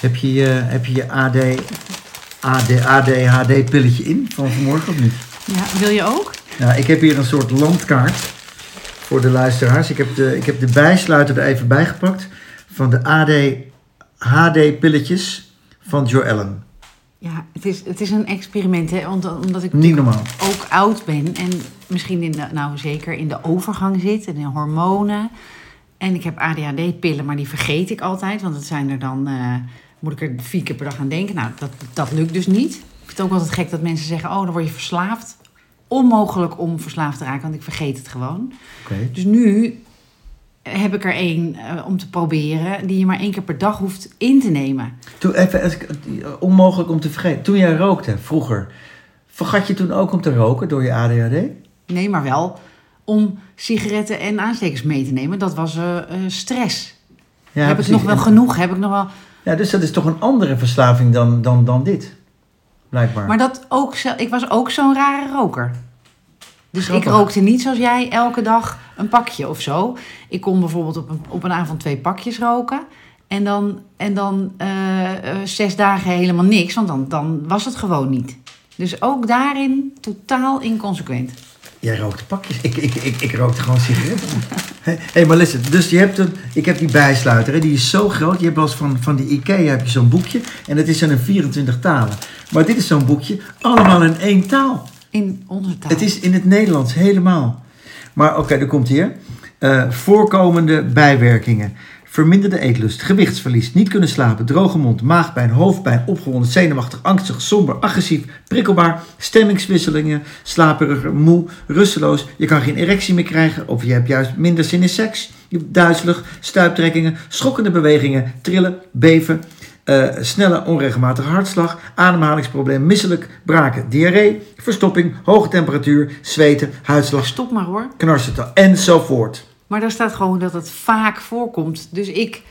Heb je je, heb je, je AD, AD, ADHD-pilletje in van vanmorgen of niet? Ja, wil je ook? Nou, ik heb hier een soort landkaart voor de luisteraars. Ik heb de, ik heb de bijsluiter er even bij gepakt van de ADHD-pilletjes van Joellen. Ja, het is, het is een experiment, hè? want- omdat ik Niet normaal. ook oud ben en misschien in de, nou zeker in de overgang zit en in hormonen. En ik heb ADHD-pillen, maar die vergeet ik altijd, want het zijn er dan, eh, moet ik er vier keer per dag aan denken. Nou, dat, dat lukt dus niet. Ik vind het ook altijd gek dat mensen zeggen, oh, dan word je verslaafd. Onmogelijk om verslaafd te raken, want ik vergeet het gewoon. Oké. Dus nu heb ik er één eh, om te proberen, die je maar één keer per dag hoeft in te nemen. Toen, even, als ik- onmogelijk om te vergeten. Toen jij rookte vroeger, vergat je toen ook om te roken door je ADHD? Nee, maar wel om sigaretten en aanstekers mee te nemen. Dat was eh, eh, stress. Ja, heb ik nog wel En- genoeg? Heb ik nog wel... Ja, dus dat is toch een andere verslaving dan, dan, dan dit, blijkbaar. Maar dat ook, ik was ook zo'n rare roker. Dus Grappig. ik rookte niet zoals jij elke dag een pakje of zo. Ik kon bijvoorbeeld op een, op een avond twee pakjes roken. En dan, en dan eh, eh, zes dagen helemaal niks, want dan, dan was het gewoon niet. Dus ook daarin totaal inconsequent. Jij rookte pakjes. Ik, ik, ik, ik rookte gewoon sigaretten. Hé, hey, maar listen. Dus je hebt een, ik heb die bijsluiter. Hè, die is zo groot. Je hebt wel eens van, van die Ikea heb je zo'n boekje. En dat is dan in 24 talen. Maar dit is zo'n boekje. Allemaal in één taal. In onze taal. Het is in het Nederlands helemaal. Maar oké, daar komt hier. Eh, voorkomende bijwerkingen. Verminderde eetlust, gewichtsverlies, niet kunnen slapen, droge mond, maagpijn, hoofdpijn, opgewonden, zenuwachtig, angstig, somber, agressief, prikkelbaar, stemmingswisselingen, slaperiger, moe, rusteloos. Je kan geen erectie meer krijgen of je hebt juist minder zin in seks. Duizelig, stuiptrekkingen, schokkende bewegingen, trillen, beven, eh, snelle onregelmatige hartslag, ademhalingsprobleem, misselijk, braken, diarree, verstopping, hoge temperatuur, zweten, huidslag, Stop maar hoor. knarsen enzovoort. Maar daar staat gewoon dat het vaak voorkomt. Dus ik,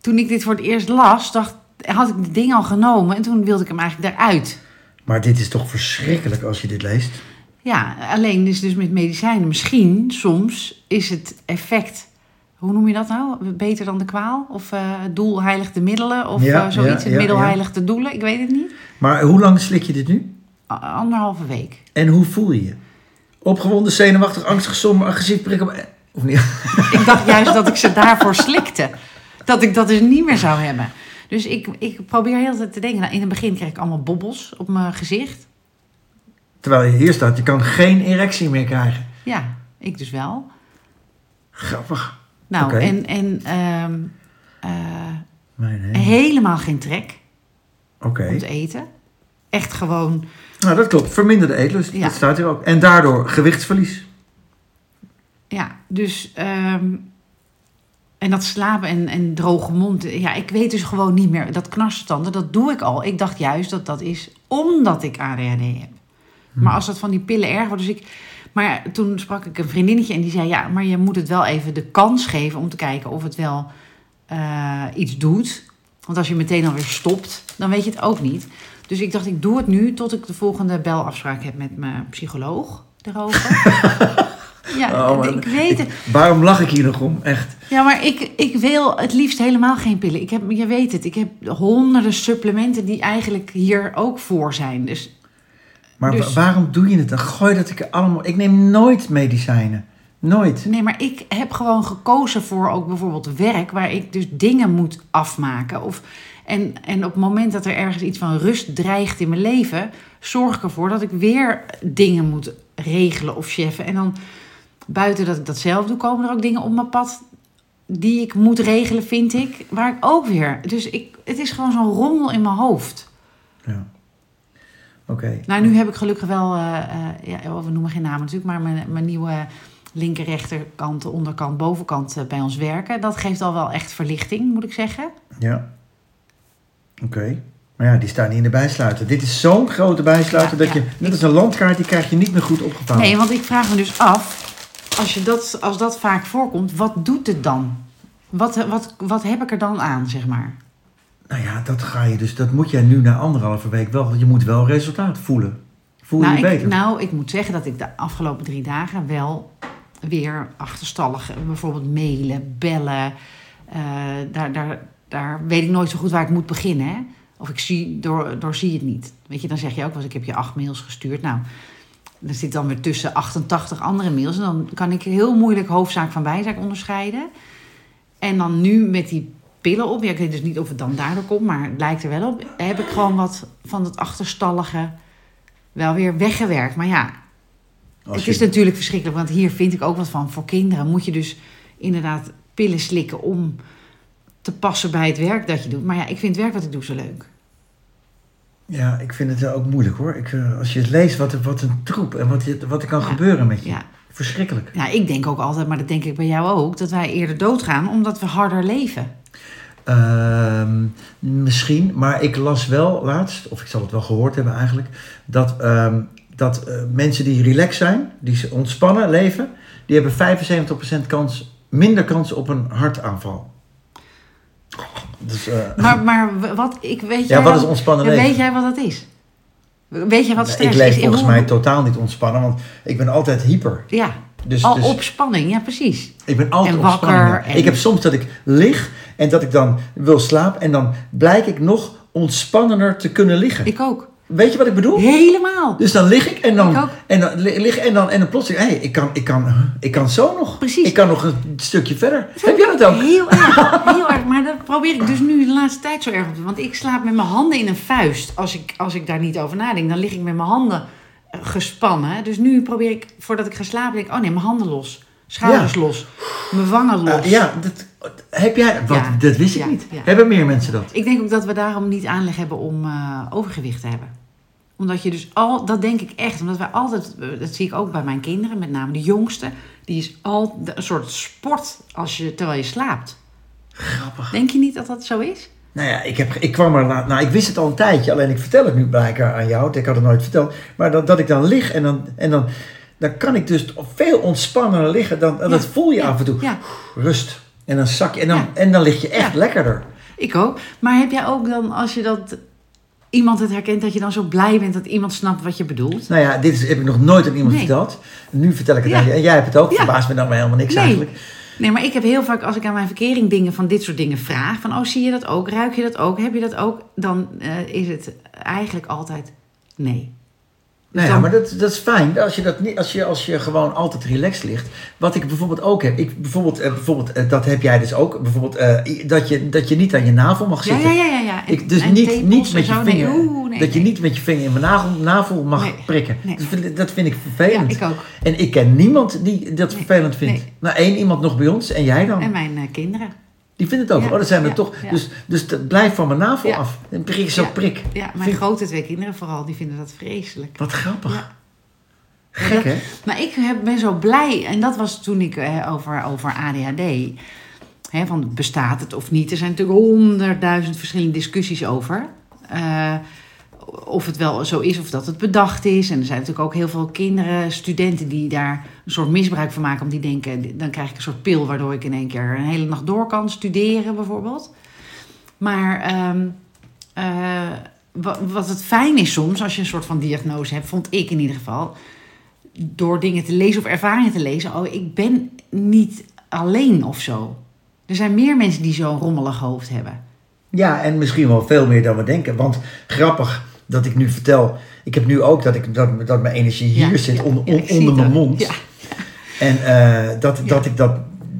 toen ik dit voor het eerst las, dacht, had ik het ding al genomen en toen wilde ik hem eigenlijk eruit. Maar dit is toch verschrikkelijk als je dit leest? Ja, alleen is dus met medicijnen misschien soms is het effect, hoe noem je dat nou? Beter dan de kwaal? Of eh het doel heiligt de middelen? Of Ja, eh, zoiets, ja, het ja, middel heiligt de doelen? Ik weet het niet. Maar hoe lang slik je dit nu? Anderhalve week. En hoe voel je je? Opgewonden, zenuwachtig, angstig, somber, agressief, prikkelbaar... Of niet? Ik dacht juist dat ik ze daarvoor slikte. Dat ik dat dus niet meer zou hebben. Dus ik, ik probeer heel de tijd te denken. Nou, in het begin kreeg ik allemaal bobbels op mijn gezicht. Terwijl je hier staat, je kan geen erectie meer krijgen. Ja, ik dus wel. Grappig. Nou, en, en ehm, eh, helemaal geen trek Oké. om te eten. Echt gewoon, Nou, dat klopt. Verminderde eetlust. Ja. Dat staat hier ook. En daardoor gewichtsverlies. Ja, dus... ehm, en dat slapen en, en droge mond. Ja, ik weet dus gewoon niet meer. Dat knarstanden, dat doe ik al. Ik dacht juist dat dat is omdat ik ADHD heb. Maar als dat van die pillen erg wordt. Dus ik, maar toen sprak ik een vriendinnetje en die zei: Ja, maar je moet het wel even de kans geven om te kijken of het wel eh, iets doet. Want als je meteen alweer stopt, dan weet je het ook niet. Dus ik dacht: Ik doe het nu tot ik de volgende belafspraak heb met mijn psycholoog erover. ja, Oh, ik weet het. Waarom lach ik hier nog om? Echt. Ja, maar ik, ik wil het liefst helemaal geen pillen. Ik heb, je weet het, ik heb honderden supplementen die eigenlijk hier ook voor zijn. Dus Maar Dus- wa- waarom doe je het? Dan gooi dat ik er allemaal... Ik neem nooit medicijnen. Nooit. nee, maar ik heb gewoon gekozen voor ook bijvoorbeeld werk waar ik dus dingen moet afmaken. Of, en, en op het moment dat er ergens iets van rust dreigt in mijn leven, zorg ik ervoor dat ik weer dingen moet regelen of cheffen. En dan buiten dat ik dat zelf doe, komen er ook dingen op mijn pad die ik moet regelen, vind ik, waar ik ook weer. Dus ik, het is gewoon zo'n rommel in mijn hoofd. Ja. Oké. Nou, nu heb ik gelukkig wel, eh, eh, ja, we noemen geen namen natuurlijk, maar mijn, mijn nieuwe linker, rechterkant, onderkant, bovenkant eh, bij ons werken. Dat geeft al wel echt verlichting, moet ik zeggen. Ja. Oké. Maar ja, die staan niet in de bijsluiter. Dit is zo'n grote bijsluiter Ja, dat ja. je... Net als een landkaart, die krijg je niet meer goed opgevouwen. Nee, want ik vraag me dus af, als, je dat, als dat vaak voorkomt, wat doet het dan? Wat, wat, wat heb ik er dan aan, zeg maar? Nou ja, dat ga je dus... Dat moet jij nu na anderhalve week wel... Je moet wel resultaat voelen. Voel je nou, je ik, beter? nou, ik moet zeggen dat ik de afgelopen drie dagen wel weer achterstallig, bijvoorbeeld mailen, bellen. eh, daar, daar, daar daar weet ik nooit zo goed waar ik moet beginnen. Hè? Of ik zie, door, door zie het niet. Weet je, dan zeg je ook wel eens, ik heb je acht mails gestuurd. Nou, er zit dan weer tussen 88 andere mails. En dan kan ik heel moeilijk hoofdzaak van bijzaak onderscheiden. En dan nu met die pillen op. Ja, ik weet dus niet of het dan daardoor komt, maar het lijkt er wel op. Heb ik gewoon wat van het achterstallige wel weer weggewerkt. Maar ja, het is natuurlijk verschrikkelijk. Want hier vind ik ook wat van. Voor kinderen moet je dus inderdaad pillen slikken om te passen bij het werk dat je doet. Maar ja, ik vind het werk wat ik doe zo leuk. Ja, ik vind het ook moeilijk hoor. Ik, eh, als je het leest, wat, wat een troep en wat, wat er kan Ja. gebeuren met je. Ja. Verschrikkelijk. ja, ik denk ook altijd, maar dat denk ik bij jou ook, dat wij eerder doodgaan omdat we harder leven. Ehm, misschien, maar ik las wel laatst, of ik zal het wel gehoord hebben eigenlijk, dat, ehm, dat eh, mensen die relaxed zijn, die ze ontspannen leven, die hebben 75% kans, minder kans op een hartaanval. Dus, eh, Maar, maar wat, ik weet ja, jij wat is ontspannen leven? Weet jij wat dat is? Weet je wat stress ik leef is? volgens mij totaal niet ontspannen, want ik ben altijd hyper. Ja, Dus, al dus op spanning, ja precies. ik ben altijd en op wakker spanning. ja. en- Ik heb soms dat ik lig en dat ik dan wil slapen en dan blijk ik nog ontspannender te kunnen liggen. Ik ook. Weet je wat ik bedoel? Helemaal. Dus dan lig ik en dan, en dan li- lig en dan, en dan plotseling, hé, ik, kan, ik, kan, ik kan zo nog. Precies. Ik kan nog een stukje verder. Heb jij dat ook? Heel erg, heel erg. Maar dat probeer ik dus nu de laatste tijd zo erg op te doen. Want ik slaap met mijn handen in een vuist. Als ik, als ik daar niet over nadenk, dan lig ik met mijn handen gespannen. Dus nu probeer ik, voordat ik ga slapen, denk ik, oh nee, mijn handen los. Schouders Ja. los. Mijn wangen los. Eh, ja, dat, heb jij, wat, Ja. dat wist ik Ja, niet. Hebben meer mensen dat? Ik denk ook dat we daarom niet aanleg hebben om eh, overgewicht te hebben. Omdat je dus al, dat denk ik echt, omdat wij altijd, eh, dat zie ik ook bij mijn kinderen, met name de jongste, die is al een soort sport als je, terwijl je slaapt. Grappig. Denk je niet dat dat zo is? Nou ja, ik, heb, ik kwam er na, nou, ik wist het al een tijdje, alleen ik vertel het nu blijkbaar aan jou, ik had het nooit verteld. Maar dat, dat ik dan lig en dan, en dan, dan kan ik dus veel ontspannender liggen. Dan, en dat voel je ja, af en toe. Ja, Rust. En dan zak je en dan, en dan lig je echt lekkerder. ik ook. Maar heb jij ook dan, als je dat, iemand het herkent, dat je dan zo blij bent dat iemand snapt wat je bedoelt? Nou ja, dit is, heb ik nog nooit aan iemand Nee. verteld. Nu vertel ik het Ja. aan je. En jij hebt het ook. Ja. Verbaast me dan maar helemaal niks Nee. eigenlijk. Nee, maar ik heb heel vaak, als ik aan mijn verkering dingen van dit soort dingen vraag, van oh, zie je dat ook? Ruik je dat ook? Heb je dat ook? Dan eh, is het eigenlijk altijd nee. Dus Nou ja, maar dat, dat is fijn. Als je, dat niet, als, je, als je gewoon altijd relaxed ligt. Wat ik bijvoorbeeld ook heb. Ik, bijvoorbeeld, eh, bijvoorbeeld eh, dat heb jij dus ook. Bijvoorbeeld eh, dat, je, dat je niet aan je navel mag Ja, zitten. ja, ja, ja. ja. En- Ik, dus en niet, tepels niet en met je. Nee, vinger. nee, dat je nee. niet met je vinger in mijn navel, navel mag prikken. Dat, vind, dat vind ik Ja, vervelend. ik ook. En ik ken niemand die dat vervelend vindt. nee. Nou, één iemand nog bij ons en jij dan. En mijn kinderen. Die vindt het ook. Ja, oh, dat zijn er ja, toch. ja. Dus, dus dat blijft van mijn navel af. En prik zo Ja. prik. Ja, mijn Vind- grote twee kinderen vooral, die vinden dat vreselijk. Wat grappig. Gek hè? Maar ik heb, ben zo blij, en dat was toen ik eh, over, over ADHD. Hè, van bestaat het of niet? Er zijn natuurlijk honderdduizend verschillende discussies over. Eh, of het wel zo is of dat het bedacht is. En er zijn natuurlijk ook heel veel kinderen, studenten die daar een soort misbruik van maken. Om die denken, dan krijg ik een soort pil waardoor ik in één keer een hele nacht door kan studeren bijvoorbeeld. Maar ehm, eh, wa- wat het fijn is soms, als je een soort van diagnose hebt, vond ik in ieder geval door dingen te lezen of ervaringen te lezen, oh, ik ben niet alleen of zo. Er zijn meer mensen die zo'n rommelig hoofd hebben. Ja, en misschien wel veel meer dan we denken. Want grappig dat ik nu vertel. Ik heb nu ook dat, ik, dat, dat mijn energie hier Ja, zit ja, onder, on- mijn mond. Ja. En eh, dat, dat ik dat.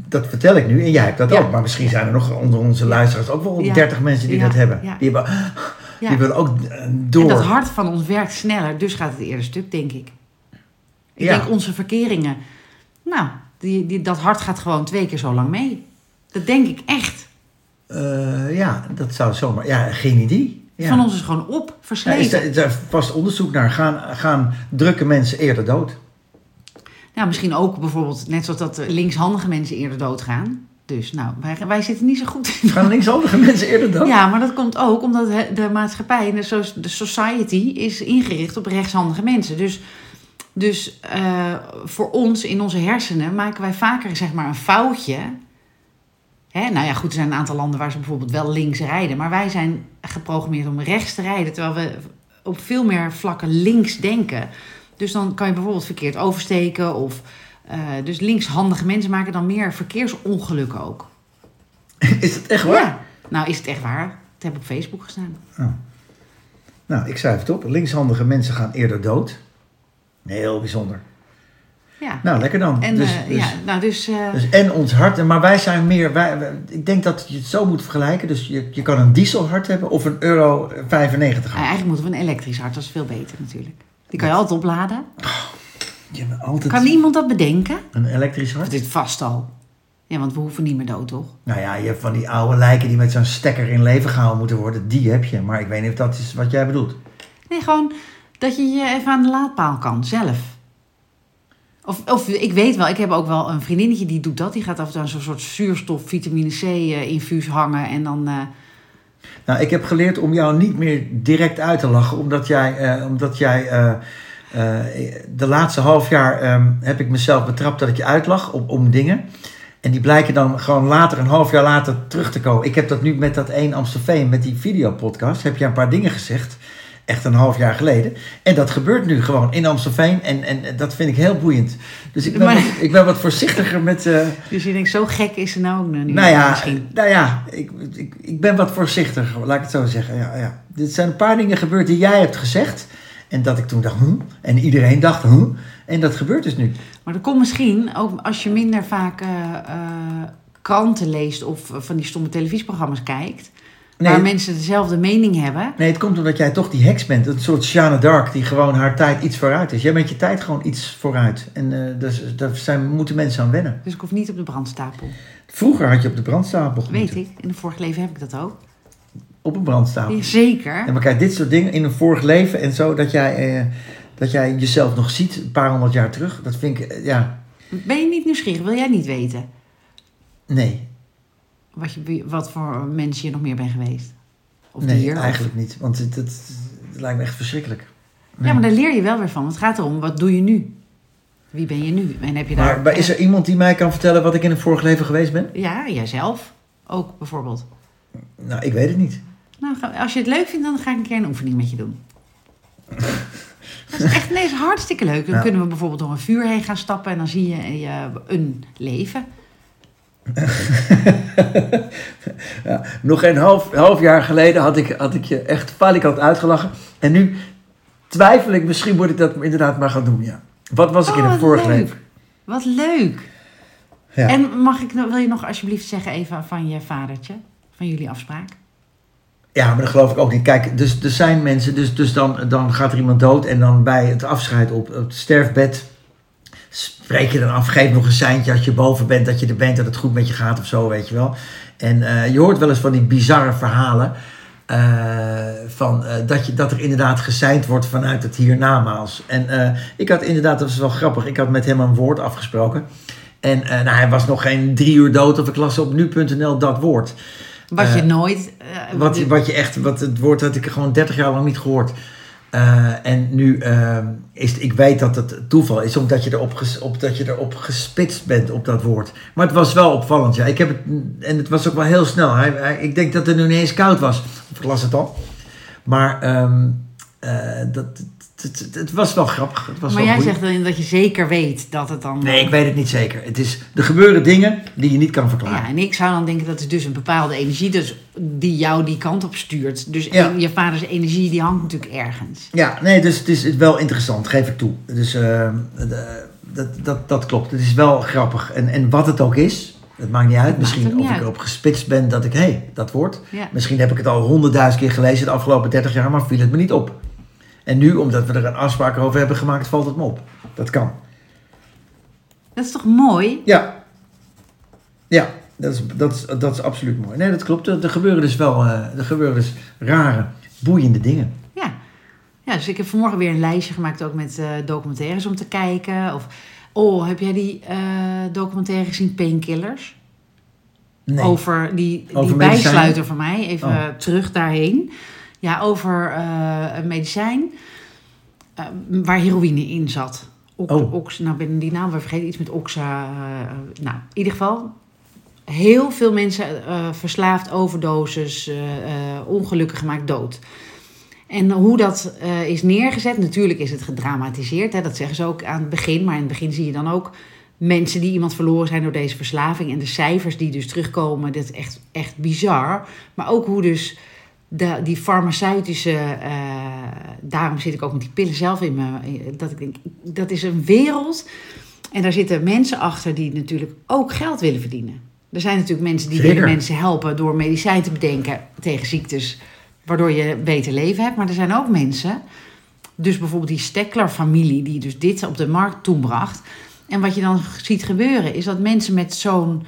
Dat vertel ik nu en jij hebt dat ook. Maar misschien zijn er nog onder onze luisteraars ook wel Ja. 30 mensen die dat hebben. Die, hebben die willen ook eh, door. En dat hart van ons werkt sneller, dus gaat het eerder stuk, denk ik. Ik denk onze verkeringen, nou, die, die, dat hart gaat gewoon twee keer zo lang mee. Dat denk ik echt. Eh, ja, dat zou zomaar. Ja, geen idee. Ja. Van ons is gewoon op, is, versleten. er, is vast onderzoek naar. Gaan, gaan drukke mensen eerder dood? Nou, misschien ook bijvoorbeeld, net zoals dat eh, linkshandige mensen eerder doodgaan. Dus nou, wij, wij zitten niet zo goed in Gaan linkshandige mensen eerder dood? Ja, maar dat komt ook omdat de maatschappij, de, de society, is ingericht op rechtshandige mensen. Dus, dus eh, voor ons, in onze hersenen, maken wij vaker zeg maar een foutje. Hè? Nou ja, goed, er zijn een aantal landen waar ze bijvoorbeeld wel links rijden. Maar wij zijn geprogrammeerd om rechts te rijden, terwijl we op veel meer vlakken links denken. Dus dan kan je bijvoorbeeld verkeerd oversteken. Of, eh, dus linkshandige mensen maken dan meer verkeersongelukken ook. Is het echt waar? Ja, Nou, is het echt waar? Het heb ik op Facebook gestaan. Nou, ik schrijf het op. Linkshandige mensen gaan eerder dood. Heel bijzonder. Ja. Nou, lekker dan. en dus, eh, dus, ja, nou dus... eh, dus en ons hart. Maar wij zijn meer... Wij, ik denk dat je het zo moet vergelijken. Dus je, je kan een dieselhart hebben of een euro 95 hart. eigenlijk moeten we een elektrisch hart. Dat is veel beter natuurlijk. Die kan je altijd opladen. Je hebt altijd Kan niemand dat bedenken? een elektrisch hart. dit vast al. Ja, want we hoeven niet meer dood, toch? Nou ja, je hebt van die oude lijken die met zo'n stekker in leven gehouden moeten worden. Die heb je. Maar ik weet niet of dat is wat jij bedoelt. Nee, gewoon dat je je even aan de laadpaal kan, zelf. Of, of ik weet wel, ik heb ook wel een vriendinnetje die doet dat. Die gaat af en toe zo'n soort zuurstof, vitamine C eh, hangen. En dan... eh, Nou, ik heb geleerd om jou niet meer direct uit te lachen. Omdat jij, eh, omdat jij de laatste half jaar ehm, heb ik mezelf betrapt dat ik je uitlag om, om dingen. En die blijken dan gewoon later, een half jaar later, terug te komen. Ik heb dat nu met dat 1 Amstelveen, met die videopodcast, heb je een paar dingen gezegd. Echt een half jaar geleden. En dat gebeurt nu gewoon in Amstelveen. En, en dat vind ik heel boeiend. Dus ik ben, Maar- wat, ik ben wat voorzichtiger met... eh, dus je denkt, zo gek is ze nou ook niet. nou ja, Misschien. nou ja ik, ik, ik ben wat voorzichtiger, laat ik het zo zeggen. Ja, ja. Dit zijn een paar dingen gebeurd die jij hebt gezegd. En dat ik toen dacht, hm? En iedereen dacht, hm? En dat gebeurt dus nu. Maar dat komt misschien ook als je minder vaak eh, eh, kranten leest of van die stomme televisieprogramma's kijkt. Nee, Waar mensen dezelfde mening hebben. nee, het komt omdat jij toch die heks bent. Een soort Jeanne d'Arc die gewoon haar tijd iets vooruit is. Jij bent je tijd gewoon iets vooruit. En eh dus, daar zijn, moeten mensen aan wennen. Dus ik hoef niet op de brandstapel. Vroeger had je op de brandstapel Weet ik. In een vorig leven heb ik dat ook. Op een brandstapel. Zeker. En maar kijk, dit soort dingen in een vorig leven en zo, dat jij, eh, dat jij jezelf nog ziet een paar honderd jaar terug. Dat vind ik, eh, ja, Ben je niet nieuwsgierig? Wil jij niet weten nee. Wat, je, wat voor mens je nog meer bent geweest? Of nee, dier? of- eigenlijk niet. Want het, het, het lijkt me echt verschrikkelijk. Ja, maar daar leer je wel weer van. Het gaat erom, wat doe je nu? Wie ben je nu? En heb je daar... Maar, is er iemand die mij kan vertellen wat ik in een vorig leven geweest ben? Ja, jijzelf ook bijvoorbeeld. Nou, ik weet het niet. Nou, als je het leuk vindt, dan ga ik een keer een oefening met je doen. Dat is echt nee, is hartstikke leuk. Dan kunnen we bijvoorbeeld door een vuur heen gaan stappen en dan zie je je een leven. Ja, nog een half, half jaar geleden had ik, had ik je echt falikant uitgelachen. En nu twijfel ik, misschien moet ik dat inderdaad maar gaan doen, ja. Wat was ik in Oh, een wat vorig leuk. leven? Wat leuk. Ja. En mag ik, wil je nog alsjeblieft zeggen even van je vadertje? Van jullie afspraak? Ja, maar dat geloof ik ook niet. Kijk, dus er zijn mensen, dus, dus dan, dan gaat er iemand dood en dan bij het afscheid op, op het sterfbed spreek je dan af, geef nog een seintje als je boven bent, dat je er bent, dat het goed met je gaat of zo, weet je wel. En eh, je hoort wel eens van die bizarre verhalen eh, van, eh, dat, je, dat er inderdaad geseind wordt vanuit het hiernamaals. En ik had inderdaad, dat was wel grappig, ik had met hem een woord afgesproken. En nou, hij was nog geen drie uur dood of ik las op nu.nl dat woord. Wat je nooit... Wat, wat je echt, wat het woord had ik gewoon 30 jaar lang niet gehoord. Eh, en nu eh, is ik weet dat het toeval is, omdat je, erop op, dat je erop gespitst bent op dat woord. Maar het was wel opvallend, ja. Ik heb het, en het was ook wel heel snel. Hij, ik denk dat het nu ineens koud was. Ik las het al. Maar ehm, eh, dat, het, het, het was wel grappig. Het was maar wel jij boeiend. zegt dan dat je zeker weet dat het dan... Nee, ik weet het niet zeker. Het is, er gebeuren dingen die je niet kan verklaren. Ja, en ik zou dan denken dat is dus een bepaalde energie dus die jou die kant op stuurt. Dus Ja. je vaders energie die hangt natuurlijk ergens. Ja, nee, dus het is wel interessant, geef ik toe. Dus eh, de- dat, dat, dat klopt. Het is wel grappig. En, en wat het ook is, het maakt niet uit. Misschien niet of ik erop gespitst ben dat ik, hé, hey, dat woord. Ja. Misschien heb ik het al honderdduizend keer gelezen de afgelopen dertig jaar, maar viel het me niet op. En nu, omdat we er een afspraak over hebben gemaakt, valt het me op. Dat kan. Dat is toch mooi? Ja. Ja, dat is, dat is, dat is absoluut mooi. Nee, dat klopt. Er, er gebeuren dus wel eh, er gebeuren dus rare, boeiende dingen. Ja. Ja, dus ik heb vanmorgen weer een lijstje gemaakt ook met eh, documentaires om te kijken. Of, oh, heb jij die eh, documentaire gezien, Painkillers? Nee. Over die, die Over bijsluiter van mij. Even Oh. terug daarheen. Ja, over eh, een medicijn eh, waar heroïne in zat. Ox, Oh. ox, nou ben die naam weer vergeten. Iets met oxa. eh, nou, in ieder geval. Heel veel mensen verslaafd, overdoses, eh, ongelukkig gemaakt, dood. En hoe dat is neergezet, natuurlijk is het gedramatiseerd. Hè, dat zeggen ze ook aan het begin. Maar in het begin zie je dan ook mensen die iemand verloren zijn door deze verslaving. En de cijfers die dus terugkomen, dat is echt, echt bizar. Maar ook hoe dus de, die farmaceutische... eh, daarom zit ik ook met die pillen zelf in me. Dat ik denk, dat is een wereld... En daar zitten mensen achter die natuurlijk ook geld willen verdienen. Er zijn natuurlijk mensen die Zeker. willen mensen helpen door medicijn te bedenken tegen ziektes, waardoor je een beter leven hebt. Maar er zijn ook mensen, dus bijvoorbeeld die Steckler-familie, die dus dit op de markt toen bracht. En wat je dan ziet gebeuren, is dat mensen met zo'n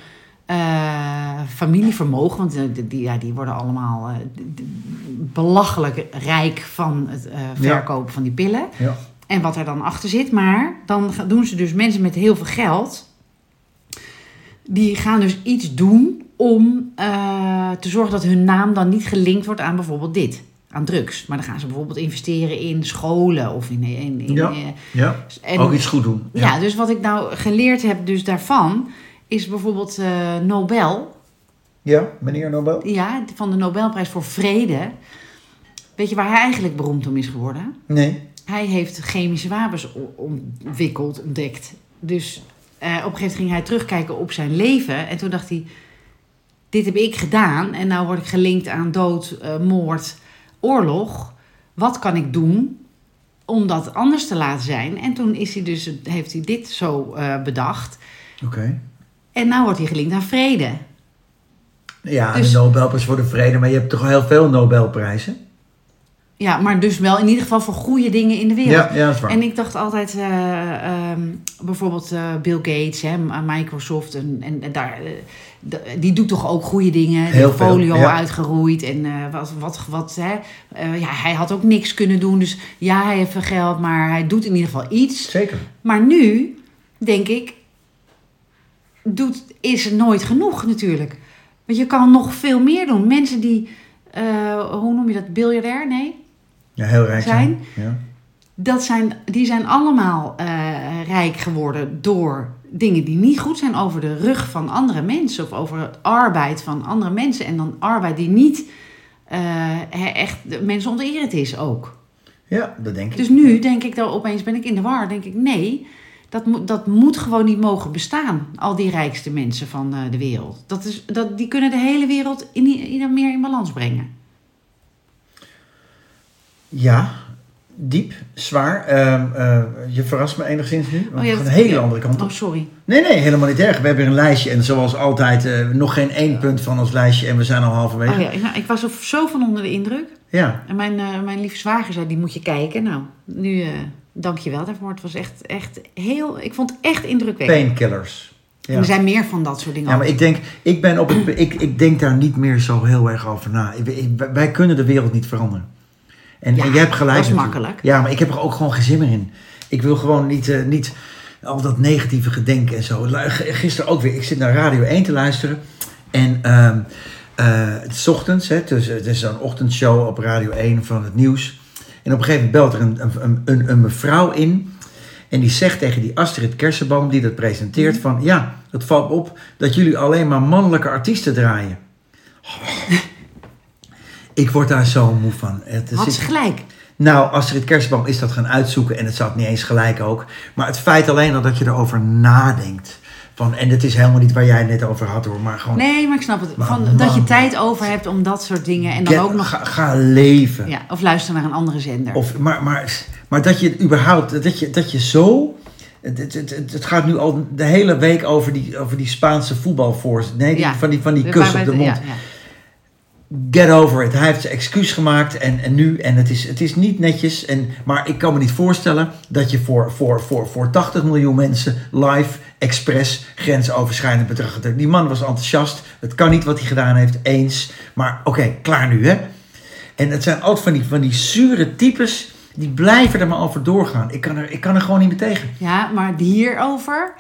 eh, familievermogen, want eh, die, die- ja, die worden allemaal eh, belachelijk rijk van het verkopen van die pillen Ja. en wat er dan achter zit. Maar dan doen ze dus mensen met heel veel geld. Die gaan dus iets doen om te zorgen dat hun naam dan niet gelinkt wordt aan bijvoorbeeld dit. Aan drugs. Maar dan gaan ze bijvoorbeeld investeren in scholen of in. in, in Ja. ja. en- Ook iets goed doen. ja. dus wat ik nou geleerd heb dus daarvan. Is bijvoorbeeld eh, Nobel. Ja, meneer Nobel? Ja, van de Nobelprijs voor Vrede. Weet je waar hij eigenlijk beroemd om is geworden? Nee. Hij heeft chemische wapens ontwikkeld, ontdekt. Dus eh, op een gegeven moment ging hij terugkijken op zijn leven. En toen dacht hij, dit heb ik gedaan. En nou word ik gelinkt aan dood, eh, moord, oorlog. Wat kan ik doen om dat anders te laten zijn? En toen is hij dus, heeft hij dit zo bedacht. Oké. En nou wordt hij gelinkt aan vrede. Ja, Dus- de Nobelprijs voor de Vrede, maar je hebt toch heel veel Nobelprijzen? Ja, maar dus wel in ieder geval voor goede dingen in de wereld. Ja, ja, dat is waar. En ik dacht altijd, eh, ehm, bijvoorbeeld eh, Bill Gates, hè, Microsoft, en, en, en daar, eh, die doet toch ook goede dingen. Die Heel veel, ja. uitgeroeid en eh, wat, wat, wat hè. Eh, ja, hij had ook niks kunnen doen. Dus ja, hij heeft veel geld, maar hij doet in ieder geval iets. Zeker. Maar nu, denk ik, doet, is nooit genoeg natuurlijk. Want je kan nog veel meer doen. Mensen die, eh, hoe noem je dat, biljardair? Nee? Ja, heel rijk zijn. Ja. dat zijn, die zijn allemaal eh, rijk geworden door dingen die niet goed zijn over de rug van andere mensen of over het arbeid van andere mensen. En dan arbeid die niet he- echt de mensen onterend is ook. ja, dat denk ik. Dus nu denk ik dan opeens ben ik in de war. Denk ik nee, dat, moet dat moet gewoon niet mogen bestaan. Al die rijkste mensen van eh, de wereld. Dat is, dat, die kunnen de hele wereld in, in, meer in balans brengen. Ja, diep, zwaar. Ehm, eh, je verrast me enigszins nu. Want Oh ja, een hele ja. andere kant op. Oh, sorry. Nee, nee, helemaal niet erg. We hebben een lijstje en zoals altijd eh, nog geen één punt van ons lijstje en we zijn al halverwege. Oh ja, ik- nou, ik was zo van onder de indruk. ja. En mijn, mijn lieve zwager zei, die moet je kijken. Nou, nu dank je wel daarvoor. Het was echt, echt heel... Ik vond het echt indrukwekkend. Painkillers. Ja. Er zijn meer van dat soort dingen. Ja, maar ik denk, ik, ben op het, ik, ik denk daar niet meer zo heel erg over na. Wij kunnen de wereld niet veranderen. En, Ja, en jij hebt gelijk. dat is makkelijk. Ja, maar ik heb er ook gewoon geen zin meer in. Ik wil gewoon niet, eh, niet al dat negatieve gedenken en zo. Gisteren ook weer. Ik zit naar Radio 1 te luisteren. En eh, het is ochtends, hè, dus, het is een ochtendshow op Radio 1 van het nieuws. En op een gegeven moment belt er een, een, een, een mevrouw in. En die zegt tegen die Astrid Kersenboom, die dat presenteert, van ja, het valt op dat jullie alleen maar mannelijke artiesten draaien. Ik word daar zo moe van. Het Had zit- ze gelijk. nou, Astrid Kersenboom is dat gaan uitzoeken en het zat niet eens gelijk ook. Maar het feit alleen al dat je erover nadenkt. Van, en het is helemaal niet waar jij het net over had hoor, maar gewoon Nee, maar ik snap het. Maar Van, man. dat je tijd over hebt om dat soort dingen. En dan get- ook nog... ga, ga leven. Ja, of luister naar een andere zender. Of, maar, maar, maar dat je überhaupt, dat je, dat je zo. Het, het, het, het gaat nu al de hele week over die, over die Spaanse voetbalforce. Nee, die, Ja. van die, van die kus op de mond. Ja, ja. Get over it. Hij heeft zijn excuus gemaakt en, en nu. En het is, het is niet netjes. En, maar ik kan me niet voorstellen dat je voor, voor, voor, voor 80 miljoen mensen live, expres, grensoverschrijdend bedrag. Die man was enthousiast. Het kan niet wat hij gedaan heeft, eens. Maar oké, klaar nu hè. En het zijn altijd van die, van die zure types. Die blijven er maar over doorgaan. Ik kan er, ik kan er gewoon niet meer tegen. Ja, maar hierover,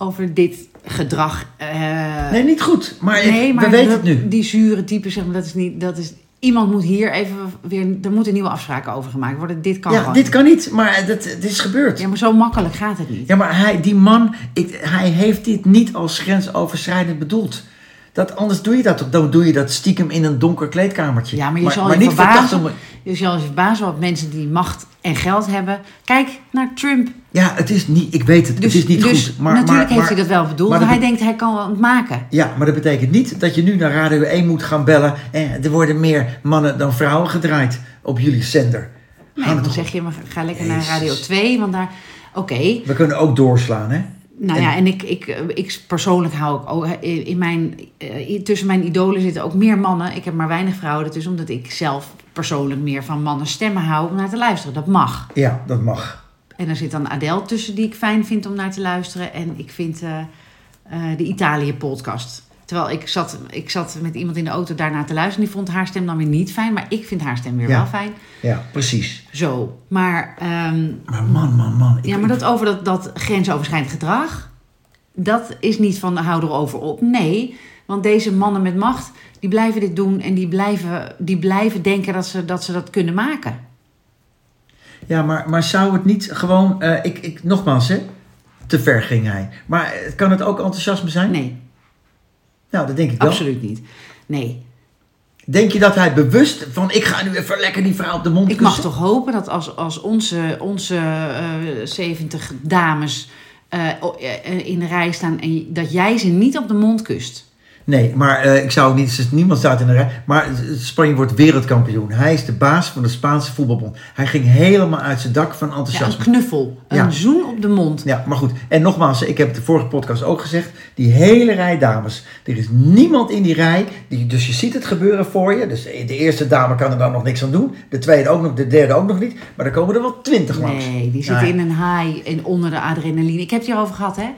over dit gedrag. eh, Nee, niet goed. Maar, ik- nee, maar we weten het nu. Die zure type, zeg maar, dat is niet. Dat is, iemand moet hier even weer. Er moeten nieuwe afspraken over gemaakt worden. Dit kan Ja, gewoon. dit kan niet. Maar het, het is gebeurd. Ja, maar zo makkelijk gaat het niet. Ja, maar hij, die man, ik, hij heeft dit niet als grensoverschrijdend bedoeld. Dat, anders doe je dat? Dan doe je dat stiekem in een donker kleedkamertje. Ja, maar je zal je niet verbazen. 80 miljoen- Je zal je verbazen wat mensen die macht en geld hebben. Kijk naar Trump. Ja, het is niet, ik weet het, Dus, het is niet dus goed. Maar, natuurlijk maar, heeft maar- hij dat wel bedoeld. maar Maar dat hij denkt hij kan het maken. Ja, maar dat betekent niet dat je nu naar Radio 1 moet gaan bellen. En er worden meer mannen dan vrouwen gedraaid op jullie zender. Nee, dan toch- zeg je, maar ga lekker naar. Radio 2. Want daar, oké. We kunnen ook doorslaan, hè? Nou En- ja, en ik, ik, ik persoonlijk hou ik ook, in in mijn, eh, tussen mijn idolen zitten ook meer mannen. Ik heb maar weinig vrouwen ertussen, omdat ik zelf persoonlijk meer van mannen stemmen hou om naar te luisteren. Dat mag. Ja, dat mag. En er zit dan Adele tussen die ik fijn vind om naar te luisteren. En ik vind eh, eh, de Italië-podcast. Terwijl ik zat, ik zat met iemand in de auto daarna te luisteren. Die vond haar stem dan weer niet fijn. Maar ik vind haar stem weer Ja. wel fijn. Ja, precies. Zo. Maar, ehm, Maar man, man, man. ik- ja, maar dat over dat, dat grensoverschrijdend gedrag. Dat is niet van hou erover op. Nee. Want deze mannen met macht. Die blijven dit doen. En die blijven, die blijven denken dat ze, dat ze dat kunnen maken. Ja, maar, maar zou het niet gewoon... eh, ik, ik, nogmaals, hè? Te ver ging hij. Maar eh, kan het ook enthousiasme zijn? Nee, Nou, dat denk ik wel. absoluut niet. Nee. Denk je dat hij bewust van... Ik ga nu even lekker die vrouw op de mond Ik mag toch hopen dat als, als onze, onze eh 70 dames eh, eh, in de rij staan en dat jij ze niet op de mond kust. Nee, maar eh, ik zou niet... Niemand staat in de rij. Maar Spanje wordt wereldkampioen. Hij is de baas van de Spaanse voetbalbond. Hij ging helemaal uit zijn dak van Ja, een enthousiasme. knuffel, een Ja. zoen op de mond. Ja, maar goed. En nogmaals, ik heb het de vorige podcast ook gezegd. Die hele rij dames. Er is niemand in die rij. Die, dus je ziet het gebeuren voor je. Dus de eerste dame kan er dan nog niks aan doen. De tweede ook nog. De derde ook nog niet. Maar er komen er wel twintig langs. Nee, die zitten Nee. in een high en onder de adrenaline. Ik heb het hierover gehad, hè?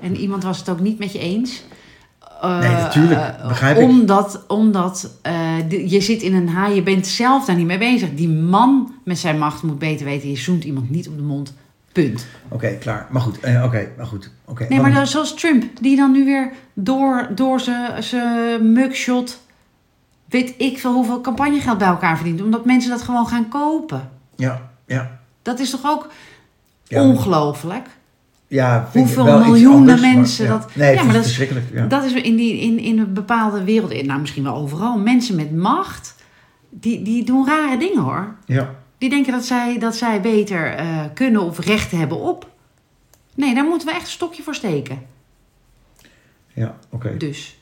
En iemand was het ook niet met je eens. Eh, Nee, natuurlijk. eh, Begrijp ik. Omdat, omdat eh, je zit in een high, je bent zelf daar niet mee bezig. Die man met zijn macht moet beter weten, je zoent iemand niet op de mond. Punt. Oké, klaar. Maar goed. eh, Oké, maar goed. Oké. Nee, maar dan- zoals Trump, die dan nu weer door, door zijn zijn mugshot, weet ik veel hoeveel campagnegeld bij elkaar verdient. Omdat mensen dat gewoon gaan kopen. Ja, ja. Dat is toch ook Ja, ongelooflijk? Ja Hoeveel miljoenen anders, maar mensen ja. dat- Nee, Ja, maar dat is- verschrikkelijk. Ja. Dat is in, die, in, in een bepaalde wereld, nou misschien wel overal, mensen met macht, die, die doen rare dingen hoor. ja. Die denken dat zij, dat zij beter eh, kunnen of recht hebben op. Nee, daar moeten we echt een stokje voor steken. Ja, oké. Dus.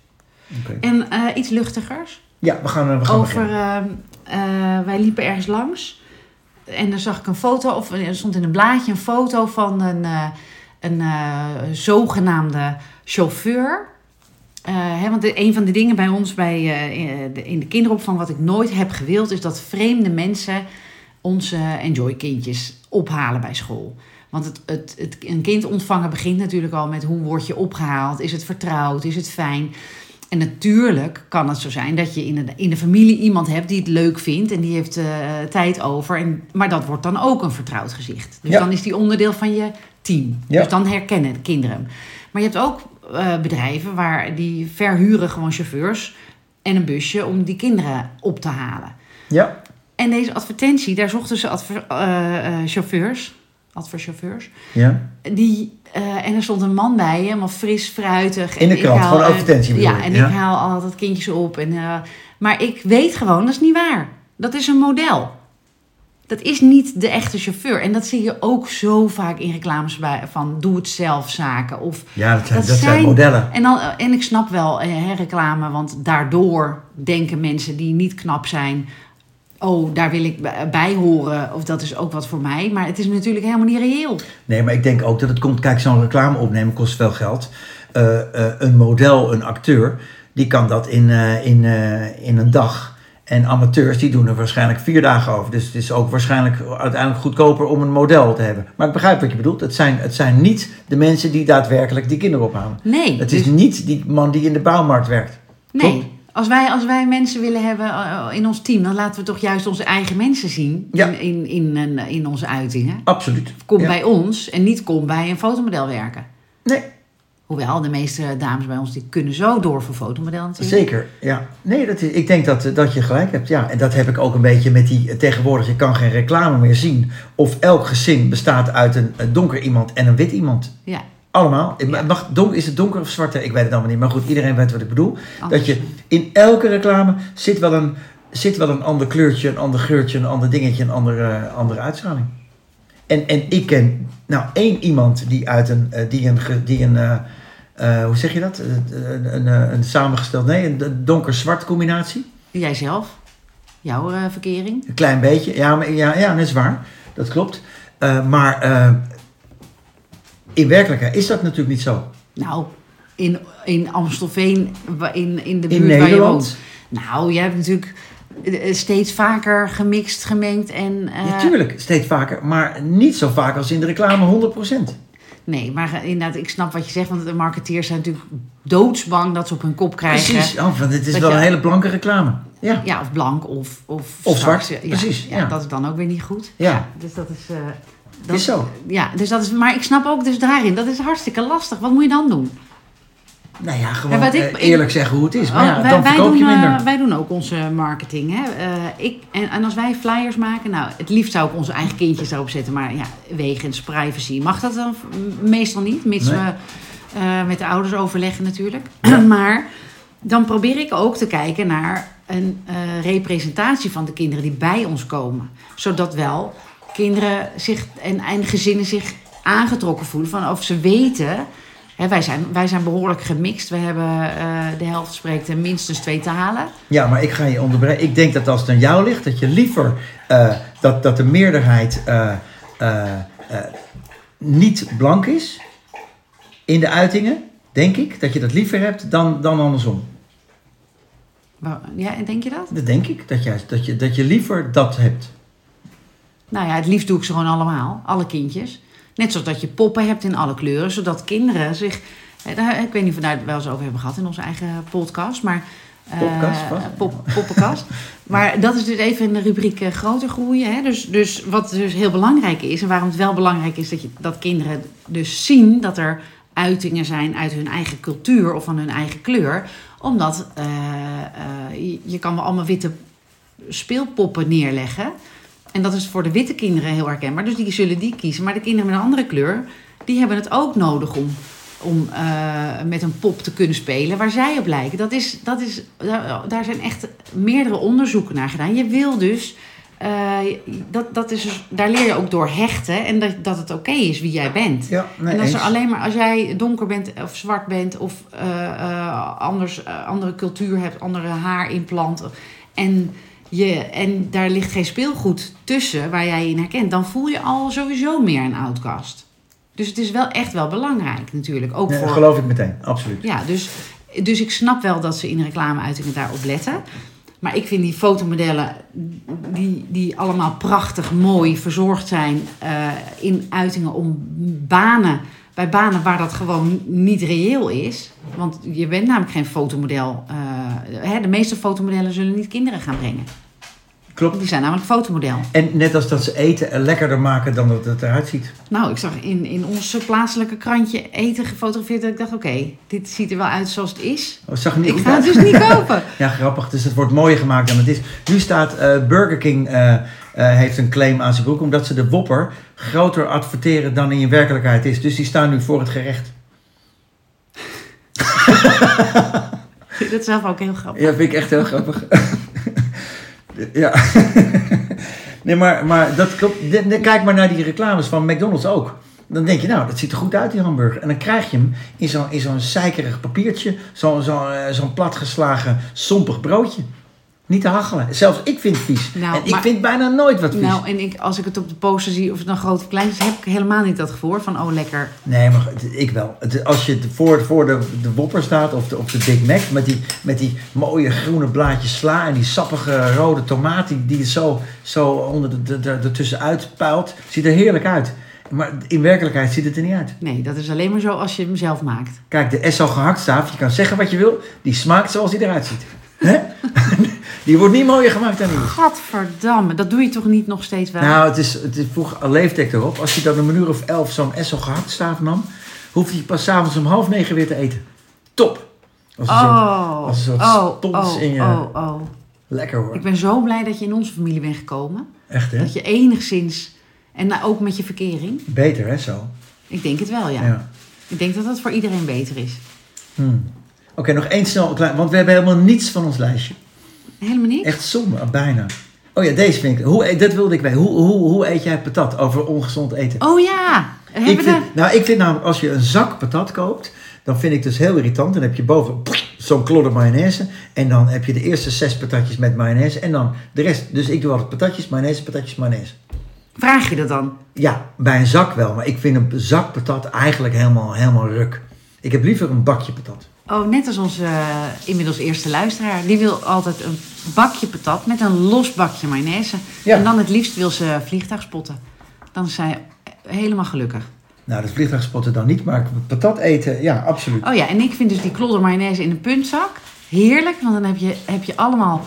oké. En eh, iets luchtigers. Ja, we gaan, eh, we gaan Over, eh, wij liepen ergens langs. En dan zag ik een foto, of er stond in een blaadje een foto van een, eh, een eh, zogenaamde chauffeur. Eh, hè, want een van de dingen bij ons bij, eh, in de- in de kinderopvang, wat ik nooit heb gewild, is dat vreemde mensen onze enjoy-kindjes ophalen bij school. Want het, het, het, een kind ontvangen begint natuurlijk al met hoe word je opgehaald? Is het vertrouwd? Is het fijn? En natuurlijk kan het zo zijn dat je in de, in de familie iemand hebt die het leuk vindt en die heeft tijd over. En, maar dat wordt dan ook een vertrouwd gezicht. Dus Ja. dan is die onderdeel van je team. Ja. Dus dan herkennen de kinderen. Maar je hebt ook eh, bedrijven waar die verhuren gewoon chauffeurs en een busje om die kinderen op te halen. Ja, En deze advertentie, daar zochten ze adver, eh, eh, chauffeurs, adverchauffeurs, ja. die, en er stond een man bij, helemaal fris, fruitig. In de En krant, gewoon advertentie bedoel Ja, en Ja. ik haal altijd kindjes op. En, maar ik weet gewoon, dat is niet waar. Dat is een model. Dat is niet de echte chauffeur. En dat zie je ook zo vaak in reclames bij, van doe het zelf zaken. Of, ja dat, zijn, Dat dat zijn zijn- modellen. en, dan, en ik snap wel eh, hè, reclame, want daardoor denken mensen die niet knap zijn... oh, daar wil ik bij- horen of dat is ook wat voor mij. Maar het is natuurlijk helemaal niet reëel. Nee, maar ik denk ook dat het komt... Kijk, zo'n reclame opnemen kost veel geld. Eh, eh, een model, een acteur, die kan dat in, in, in een dag. En amateurs, die doen er waarschijnlijk vier dagen over. Dus het is ook waarschijnlijk uiteindelijk goedkoper om een model te hebben. Maar ik begrijp wat je bedoelt. Het zijn, het zijn niet de mensen die daadwerkelijk die kinderen ophalen. Nee, Het dus- is niet die man die in de bouwmarkt werkt. Nee, Klopt. als wij, als wij mensen willen hebben eh, in ons team, dan laten we toch juist onze eigen mensen zien Ja. in, in, in, een- in onze uitingen. Absoluut. Kom Ja. bij ons en niet kom bij een fotomodel werken. Nee, Hoewel, de meeste dames bij ons die kunnen zo door voor fotomodel natuurlijk. Zeker, ja. Nee, dat is, ik denk dat, dat je gelijk hebt. Ja, en dat heb ik ook een beetje met die... Tegenwoordig, je kan geen reclame meer zien. Of elk gezin bestaat uit een, een donker iemand en een wit iemand. Ja, Allemaal. Het Mag, is het donker of zwart? Ik weet het allemaal niet. Maar goed, iedereen weet wat ik bedoel. Anders. Dat je in elke reclame zit wel een, zit wel een ander kleurtje, een ander geurtje, een ander dingetje, een andere, andere uitstraling. En, en ik ken nou één iemand die uit een, eh, die een, die een eh, eh, hoe zeg je dat? Een, een, een, een samengesteld, nee, een donker-zwart combinatie. Jijzelf? Jouw eh, verkering? Een klein beetje, ja, maar, ja, ja dat is waar. Dat klopt. Eh, maar eh, in werkelijkheid is dat natuurlijk niet zo. Nou, in, in Amstelveen, in, in de In buurt waar je Nederland? woont. Nou, jij hebt natuurlijk eh, steeds vaker gemixt, gemengd en... eh, Natuurlijk, steeds vaker, maar niet zo vaak als in de reclame 100%. Nee, maar inderdaad, ik snap wat je zegt, want de marketeers zijn natuurlijk doodsbang dat ze op hun kop krijgen. Precies, oh, want het is wel je- een hele blanke reclame. Ja, Ja, of blank of... Of, Of zwart, Ja, precies, Ja, ja. dat is dan ook weer niet goed. Ja. dus dat is... eh, dat, is zo. Ja, dus dat is... Maar ik snap ook dus daarin, dat is hartstikke lastig. Wat moet je dan doen? Nou ja, gewoon Ja, wat ik- eh, ik- eerlijk zeggen hoe het is. Maar Oh, ja, wij, dan wij verkoop doen, je minder. eh, wij doen ook onze marketing. Hè? Eh, ik, en, en als wij flyers maken, nou, het liefst zou ik onze eigen kindjes erop zetten. Maar ja, wegens privacy mag dat dan meestal niet. Mits Nee. we met de ouders overleggen natuurlijk. maar dan probeer ik ook te kijken naar een representatie van de kinderen die bij ons komen. Zodat wel kinderen zich en, en gezinnen zich aangetrokken voelen. Van of ze weten... Hè, wij, zijn, wij zijn behoorlijk gemixt. We hebben eh, de helft spreekt minstens twee talen. Ja, maar ik ga je onderbreken. Ik denk dat als het aan jou ligt, dat je liever eh, dat, dat de meerderheid eh, niet blank is in de uitingen. Denk ik dat je dat liever hebt dan, dan andersom. Ja, denk je dat? Dat denk ik. Dat, juist, dat, je, dat je liever dat hebt. Nou ja, het liefst doe ik ze gewoon allemaal. Alle kindjes. Net zoals dat je poppen hebt in alle kleuren. Zodat kinderen zich... daar- Ik weet niet of we daar het wel eens over hebben gehad in onze eigen podcast. Maar, eh, Podcast, vast. pop, poppenkast. maar dat is dus even in de rubriek eh, groter groeien. Hè? Dus, dus wat dus heel belangrijk is... en waarom het wel belangrijk is dat, je, dat kinderen dus zien... dat er uitingen zijn uit hun eigen cultuur of van hun eigen kleur. Omdat eh, je, je kan wel allemaal witte speelpoppen neerleggen... En dat is voor de witte kinderen heel herkenbaar. Dus die zullen die kiezen. Maar de kinderen met een andere kleur, die hebben het ook nodig om, om eh, met een pop te kunnen spelen waar zij op lijken. Dat is, dat is, daar, daar zijn echt meerdere onderzoeken naar gedaan. Je wil dus, eh, dat, dat is dus, daar leer je ook door hechten en dat, dat het oké is wie jij bent. Ja, nee, en als er alleen maar als jij donker bent of zwart bent of eh, anders, andere cultuur hebt, andere haarimplant en, je, en daar ligt geen speelgoed tussen waar jij je in herkent, dan voel je al sowieso meer een outcast. Dus het is wel echt wel belangrijk natuurlijk. Ook Ja, voor, geloof ik meteen, absoluut. ja, dus, dus ik snap wel dat ze in reclameuitingen daarop letten. Maar ik vind die fotomodellen, die, die allemaal prachtig mooi verzorgd zijn eh, in uitingen om banen, bij banen waar dat gewoon niet reëel is. Want je bent namelijk geen fotomodel. eh, hè, de meeste fotomodellen zullen niet kinderen gaan brengen. Klopt. Die zijn namelijk fotomodel. En net als dat ze eten en lekkerder maken dan dat het eruit ziet. Nou, ik zag in, in ons plaatselijke krantje eten gefotografeerd. Dat ik dacht, oké, dit ziet er wel uit zoals het is. Oh, zag niet Ik ga het dus niet kopen. Ja, grappig. Dus het wordt mooier gemaakt dan het is. Nu staat eh, Burger King eh, heeft een claim aan zijn broek omdat ze de Whopper groter adverteren dan in werkelijkheid is. Dus die staan nu voor het gerecht. Ik vind het zelf ook heel grappig. Ja, vind ik echt heel grappig. ja. nee, maar, maar dat klopt. Kijk maar naar die reclames van McDonald's ook. Dan denk je, nou, dat ziet er goed uit, die hamburger. En dan krijg je hem in zo'n in zo'n zeikerig papiertje. Zo'n zo'n eh, zo'n platgeslagen, sompig broodje. Niet te hachelen. Zelfs ik vind het vies. Nou, en ik maar- vind bijna nooit wat vies. Nou, en ik, als ik het op de poster zie, of het nou groot of klein is, heb ik helemaal niet dat gevoel van, oh lekker. Nee, maar ik wel. Het- Als je voor, voor de, de Whopper staat of de, of de Big Mac met die, met die mooie groene blaadjes sla en die sappige rode tomaat die, zo, zo onder de, de, de, ertussen uitpuilt, ziet er heerlijk uit. Maar in werkelijkheid ziet het er niet uit. Nee, dat is alleen maar zo als je hem zelf maakt. Kijk, de SO gehaktstaaf, je kan zeggen wat je wil, die smaakt zoals die eruit ziet. Hè? die wordt niet mooier gemaakt dan die is. Gadverdamme, dat doe je toch niet nog steeds wel? Nou, het is, het is vroeger leefde ik erop. Als je dan een uur of elf zo'n SO gehaktstaaf nam, hoefde je pas s'avonds om half negen weer te eten. Top! Als een soort, oh, als oh, oh, in je- oh, oh. lekker hoor. Ik ben zo blij dat je in onze familie bent gekomen. Echt hè? Dat je enigszins, en nou ook met je verkering. Beter hè, zo. Ik denk het wel, ja. Ja. Ik denk dat dat voor iedereen beter is. Hmm. Oké, nog één snel, klein, want we hebben helemaal niets van ons lijstje. Helemaal niet? Echt zonde, bijna. Oh ja, deze vind ik, hoe, dat wilde ik weten. Hoe, hoe, hoe eet jij patat over ongezond eten? Oh ja. Hebben Ik nou, ik vind namelijk, als je een zak patat koopt, dan vind ik dus heel irritant. Dan heb je boven zo'n klodder mayonaise. En dan heb je de eerste zes patatjes met mayonaise. En dan de rest. Dus ik doe altijd patatjes, mayonaise, patatjes, mayonaise. Vraag je dat dan? Ja, bij een zak wel. Maar ik vind een zak patat eigenlijk helemaal, helemaal ruk. Ik heb liever een bakje patat. Oh, net als onze eh, inmiddels eerste luisteraar. Die wil altijd een bakje patat met een los bakje mayonaise. Ja. En dan het liefst wil ze vliegtuig spotten. Dan is zij helemaal gelukkig. Nou, dat vliegtuigspotten dan niet. Maar patat eten, ja, absoluut. Oh ja, en ik vind dus die klodder mayonaise in een puntzak heerlijk. Want dan heb je, heb je allemaal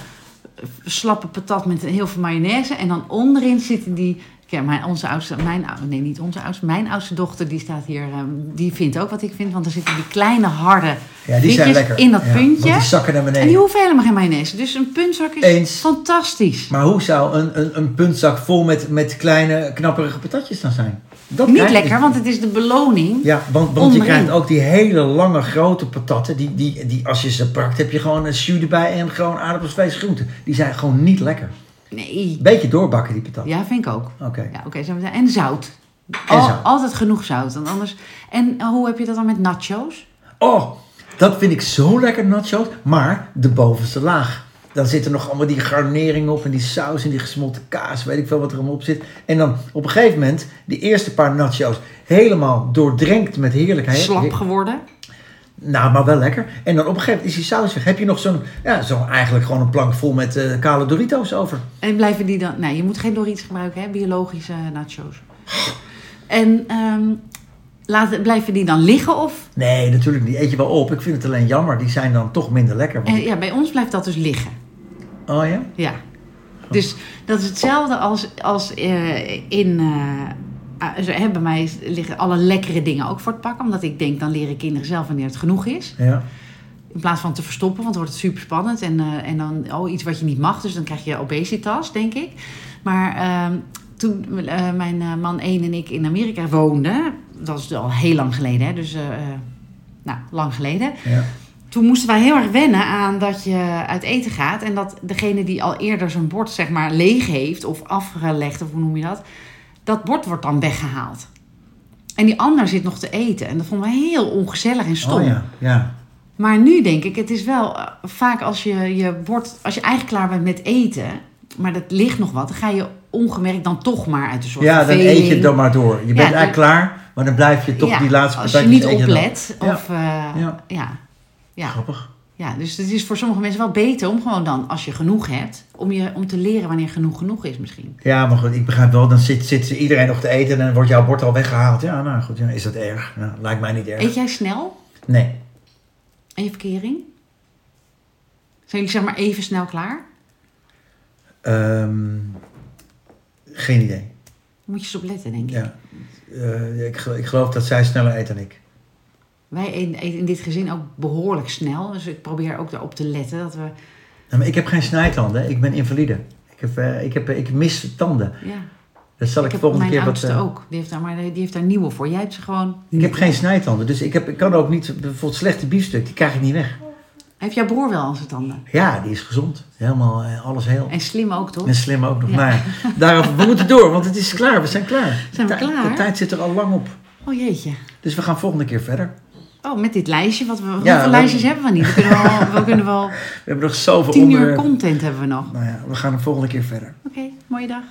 eh, slappe patat met heel veel mayonaise. En dan onderin zitten die... Ja, mijn, onze oudste, mijn, nee, niet onze oudste, mijn oudste dochter, die staat hier, ehm, die vindt ook wat ik vind. Want er zitten die kleine harde Ja, die zijn lekker. in dat Ja, puntje. Die zakken naar En beneden. die hoeven helemaal geen mayonaise. Dus een puntzak is Eens. fantastisch. Maar hoe zou een, een, een puntzak vol met, met kleine, knapperige patatjes dan zijn? Dat Niet lekker, want het is de beloning. Ja, want, want je krijgt ook die hele lange grote patatten. Die, die, die, als je ze pakt, heb je gewoon een jus erbij en gewoon aardappels, vlees, groenten. Die zijn gewoon niet lekker. Nee. Beetje doorbakken, die patat. Ja, vind ik ook. Oké. Ja, oké. en zout. Al- zout. Altijd genoeg zout. Want anders... En eh, hoe heb je dat dan met nachos? Oh, dat vind ik zo lekker, nachos. Maar de bovenste laag. Dan zitten nog allemaal die garneringen op en die saus en die gesmolten kaas. Weet ik veel wat er allemaal op zit. En dan op een gegeven moment, die eerste paar nachos, helemaal doordrenkt met heerlijkheid. Slap geworden. Nou, maar wel lekker. En dan op een gegeven moment is die saus weg. Heb je nog zo'n, ja, zo eigenlijk gewoon een plank vol met eh, kale Doritos over. En blijven die dan... Nee, je moet geen Doritos gebruiken, hè? Biologische nachos. En ehm, laten, blijven die dan liggen of... Nee, natuurlijk niet. Eet je wel op. Ik vind het alleen jammer. Die zijn dan toch minder lekker. Want- Eh, ja, bij ons blijft dat dus liggen. Oh ja? Ja. Dus dat is hetzelfde als, als eh, in... eh, bij mij liggen alle lekkere dingen ook voor het pakken. Omdat ik denk, dan leren kinderen zelf wanneer het genoeg is. Ja. In plaats van te verstoppen, want dan wordt het super spannend. En, eh, en dan oh, iets wat je niet mag, dus dan krijg je obesitas, denk ik. Maar ehm, toen eh, mijn eh, man 1 en ik in Amerika woonden, dat is al heel lang geleden, hè, dus eh, eh, nou, lang geleden. ja. Toen moesten wij heel erg wennen aan dat je uit eten gaat en dat degene die al eerder zijn bord zeg maar leeg heeft of afgelegd, of hoe noem je dat, dat bord wordt dan weggehaald. En die ander zit nog te eten. En dat vonden wij heel ongezellig en stom. Oh ja. Ja. Maar nu denk ik, het is wel eh, vaak als je je wordt, als je eigenlijk klaar bent met eten, maar dat ligt nog wat, dan ga je ongemerkt dan toch maar uit een soort Ja, dan eet je het dan maar door. Je bent eigenlijk klaar, maar dan blijf je toch Ja, die laatste Als je niet oplet. Ja. Of, eh, Ja. ja. Ja. Grappig. Ja, dus het is voor sommige mensen wel beter om gewoon dan, als je genoeg hebt, om, je, om te leren wanneer genoeg genoeg is misschien. Ja, maar goed, ik begrijp wel. Dan zit, zit iedereen nog te eten en dan wordt jouw bord al weggehaald. Ja, nou goed, ja, is dat erg? Nou, lijkt mij niet erg. Eet jij snel? Nee. En je verkering? Zijn jullie zeg maar even snel klaar? Ehm, geen idee. Moet je eens op letten, denk ik. Ja. Eh, ik, ik geloof dat zij sneller eet dan ik. Wij eten in dit gezin ook behoorlijk snel. Dus ik probeer ook daarop te letten dat we... Nou, maar ik heb geen snijtanden. Ik ben invalide. Ik, heb, eh, ik, heb, ik mis tanden. Ja, Dat zal ik, ik heb volgende mijn keer wat... oudste eh, ook. Die heeft, daar, maar die heeft daar nieuwe voor. Jij hebt ze gewoon... Ik heb geen snijtanden. Dus ik, heb, ik kan ook niet... Bijvoorbeeld slechte biefstuk, die krijg ik niet weg. Heeft jouw broer wel aan zijn tanden? Ja, die is gezond. Helemaal, eh, alles heel. En slim ook, toch? En slim ook nog. Ja. Ja, daarover, we moeten door, want het is klaar. We zijn klaar. Zijn we De klaar? De tijd zit er al lang op. Oh jeetje. Dus we gaan volgende keer verder. Oh, met dit lijstje. Wat we, Ja, hoeveel we- lijstjes hebben we niet? We kunnen wel, we kunnen wel We hebben nog zoveel tien uur content hebben we nog. Nou ja, we gaan de volgende keer verder. Oké, mooie dag.